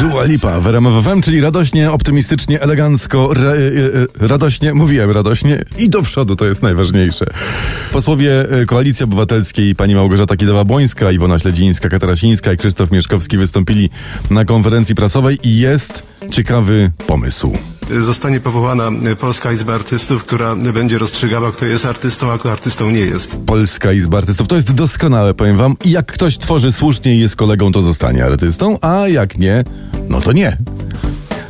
Dua Lipa w RMF FM, czyli radośnie, optymistycznie, elegancko, ra, e, e, radośnie, mówiłem radośnie i do przodu, to jest najważniejsze. Posłowie e, Koalicji Obywatelskiej, pani Małgorzata Kidawa-Błońska, Iwona Śledzińska, Katarasińska i Krzysztof Mieszkowski wystąpili na konferencji prasowej i jest ciekawy pomysł. Zostanie powołana Polska Izba Artystów, która będzie rozstrzygała, kto jest artystą, a kto artystą nie jest. Polska Izba Artystów. To jest doskonałe, powiem wam. I Jak ktoś tworzy słusznie i jest kolegą, to zostanie artystą, a jak nie, no to nie.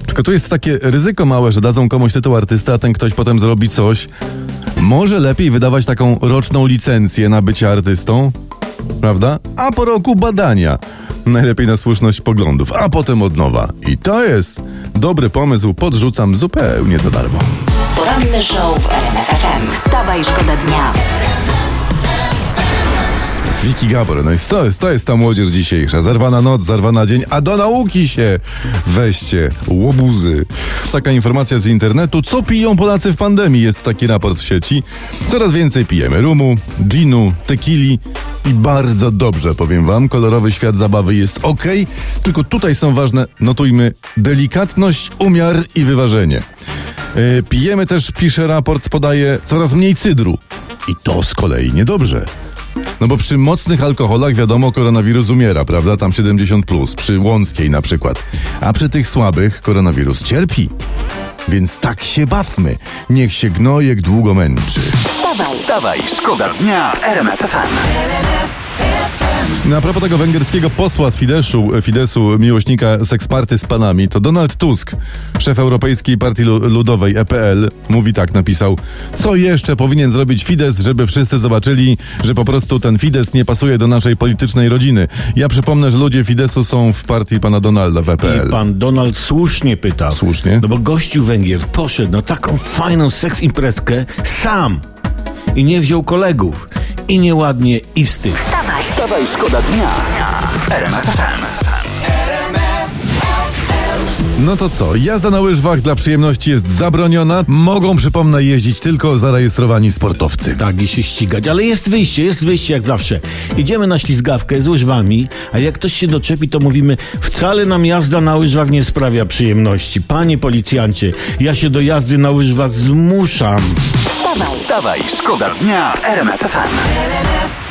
Tylko tu jest takie ryzyko małe, że dadzą komuś tytuł artysta, a ten ktoś potem zrobi coś. Może lepiej wydawać taką roczną licencję na bycie artystą, prawda? A po roku badania. Najlepiej na słuszność poglądów, a potem od nowa. I to jest dobry pomysł, podrzucam zupełnie za darmo. Poranny show w RMF FM. Wstawaj, szkoda dnia. Wiki Gabor, no i to jest, to jest ta młodzież dzisiejsza. Zarwana noc, zarwana dzień, a do nauki się weźcie, łobuzy. Taka informacja z internetu. Co piją Polacy w pandemii? Jest taki raport w sieci. Coraz więcej pijemy rumu, ginu, tequili i bardzo dobrze, powiem wam. Kolorowy świat zabawy jest ok, tylko tutaj są ważne, notujmy, delikatność, umiar i wyważenie. Yy, pijemy też, pisze raport, podaje coraz mniej cydru. I to z kolei niedobrze. No bo przy mocnych alkoholach wiadomo koronawirus umiera, prawda? Tam 70 plus, przy Łąckiej na przykład. A przy tych słabych koronawirus cierpi. Więc tak się bawmy. Niech się gnojek długo męczy. Wstawaj, Wstawaj, szkoda dnia w RMF FM. No a propos tego węgierskiego posła z Fideszu, Fidesu, miłośnika seksparty z panami, to Donald Tusk, szef Europejskiej Partii Lu- Ludowej EPL, mówi tak, napisał, co jeszcze powinien zrobić Fidesz, żeby wszyscy zobaczyli, że po prostu ten Fidesz nie pasuje do naszej politycznej rodziny. Ja przypomnę, że ludzie Fidesu są w partii pana Donalda w EPL. I pan Donald słusznie pytał. Słusznie. No bo gościu Węgier poszedł na taką fajną seks imprezkę sam. I nie wziął kolegów. I nieładnie, i wstyd. Wstawaj, szkoda dnia w RMF FM. No to co, jazda na łyżwach dla przyjemności jest zabroniona. Mogą, przypomnę, jeździć tylko zarejestrowani sportowcy. Tak, i się ścigać. Ale jest wyjście, jest wyjście jak zawsze. Idziemy na ślizgawkę z łyżwami, a jak ktoś się doczepi, to mówimy, wcale nam jazda na łyżwach nie sprawia przyjemności. Panie policjancie, ja się do jazdy na łyżwach zmuszam. Wstawaj, szkoda dnia w RMF FM.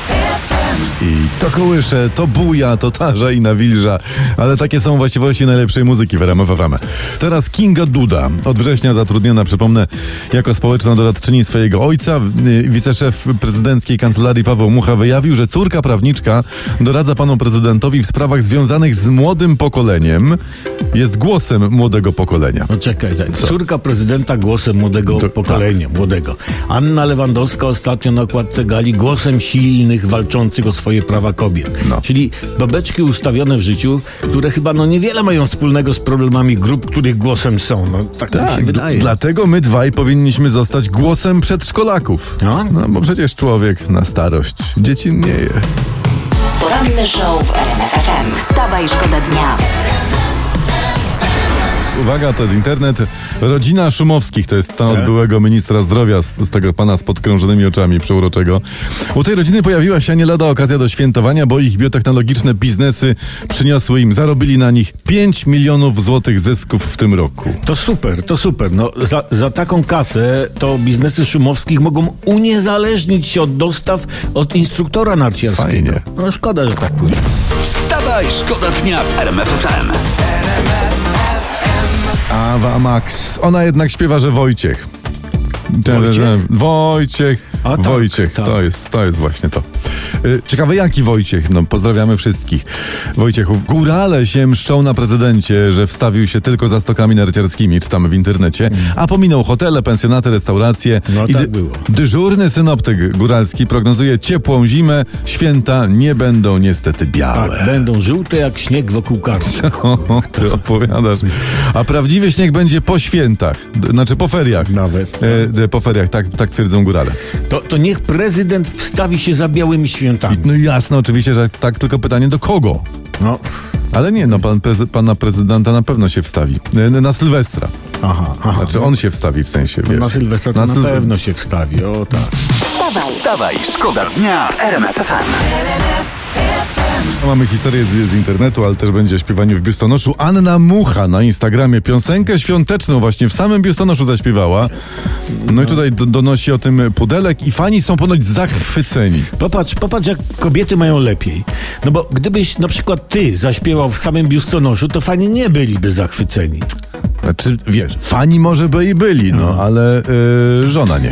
I to kołysze, to buja, to tarza i nawilża. Ale takie są właściwości najlepszej muzyki w RMF FM. Teraz Kinga Duda, od września zatrudniona, przypomnę, jako społeczna doradczyni swojego ojca. Y, Wiceszef prezydenckiej kancelarii Paweł Mucha wyjawił, że córka prawniczka doradza panu prezydentowi w sprawach związanych z młodym pokoleniem. Jest głosem młodego pokolenia. No czekaj, czekaj. córka prezydenta głosem młodego Do- pokolenia, młodego. Anna Lewandowska ostatnio na okładce gali głosem silnych, walczących o swoje prawa kobiet. No. Czyli babeczki ustawione w życiu, które chyba no niewiele mają wspólnego z problemami grup, których głosem są. No tak, mi się Tak, wydaje. dlatego my dwaj powinniśmy zostać głosem przedszkolaków. No. no bo przecież człowiek na starość dziecinnieje. Poranny show w RMF FM. Wstawaj, szkoda dnia. Uwaga, to jest internet. Rodzina Szumowskich, to jest ta od byłego ministra zdrowia, z, z tego pana z podkrążonymi oczami przeuroczego. U tej rodziny pojawiła się nie lada okazja do świętowania, bo ich biotechnologiczne biznesy przyniosły im, zarobili na nich 5 milionów złotych zysków w tym roku. To super, to super. No, za, za taką kasę to biznesy szumowskich mogą uniezależnić się od dostaw od instruktora narciarskiego. Fajnie. No szkoda, że tak pójdzie. Wstawaj, szkoda dnia w RMF Awa Max, ona jednak śpiewa, że Wojciech. Wojciech? Wojciech, A, tak, Wojciech, tak. to jest, to jest właśnie to. Y, Ciekawe jaki Wojciech, no pozdrawiamy wszystkich. Wojciechów, górale się mszczą na prezydencie, że wstawił się tylko za stokami narciarskimi, czytamy w internecie, a pominął hotele, pensjonaty, restauracje. No tak było. Dyżurny synoptyk góralski prognozuje ciepłą zimę, święta nie będą niestety białe. Tak, będą żółte jak śnieg wokół karty. Ty opowiadasz. A prawdziwy śnieg będzie po świętach, znaczy po feriach. Nawet, E, d- po feriach, tak, tak twierdzą górale. To, to niech prezydent wstawi się za białymi świętami. No jasne, oczywiście, że tak, tylko pytanie do kogo? No, Ale nie, no pan prezy- pana prezydenta na pewno się wstawi. Na Sylwestra. Aha, aha. Znaczy on się wstawi w sensie, wiesz. Na Sylwestra to na, Sylwe- pewno się wstawi, o tak. Wstawaj, Wstawaj, szkoda dnia w RMF FM. Mamy historię z, z internetu, ale też będzie o śpiewaniu w biustonoszu. Anna Mucha na Instagramie piosenkę świąteczną właśnie w samym biustonoszu zaśpiewała. No i tutaj do, donosi o tym pudelek i fani są ponoć zachwyceni. Popatrz, popatrz, jak kobiety mają lepiej. No bo gdybyś na przykład ty zaśpiewał w samym biustonoszu, to fani nie byliby zachwyceni. Znaczy, wiesz, fani może by i byli, no, ale y, żona nie.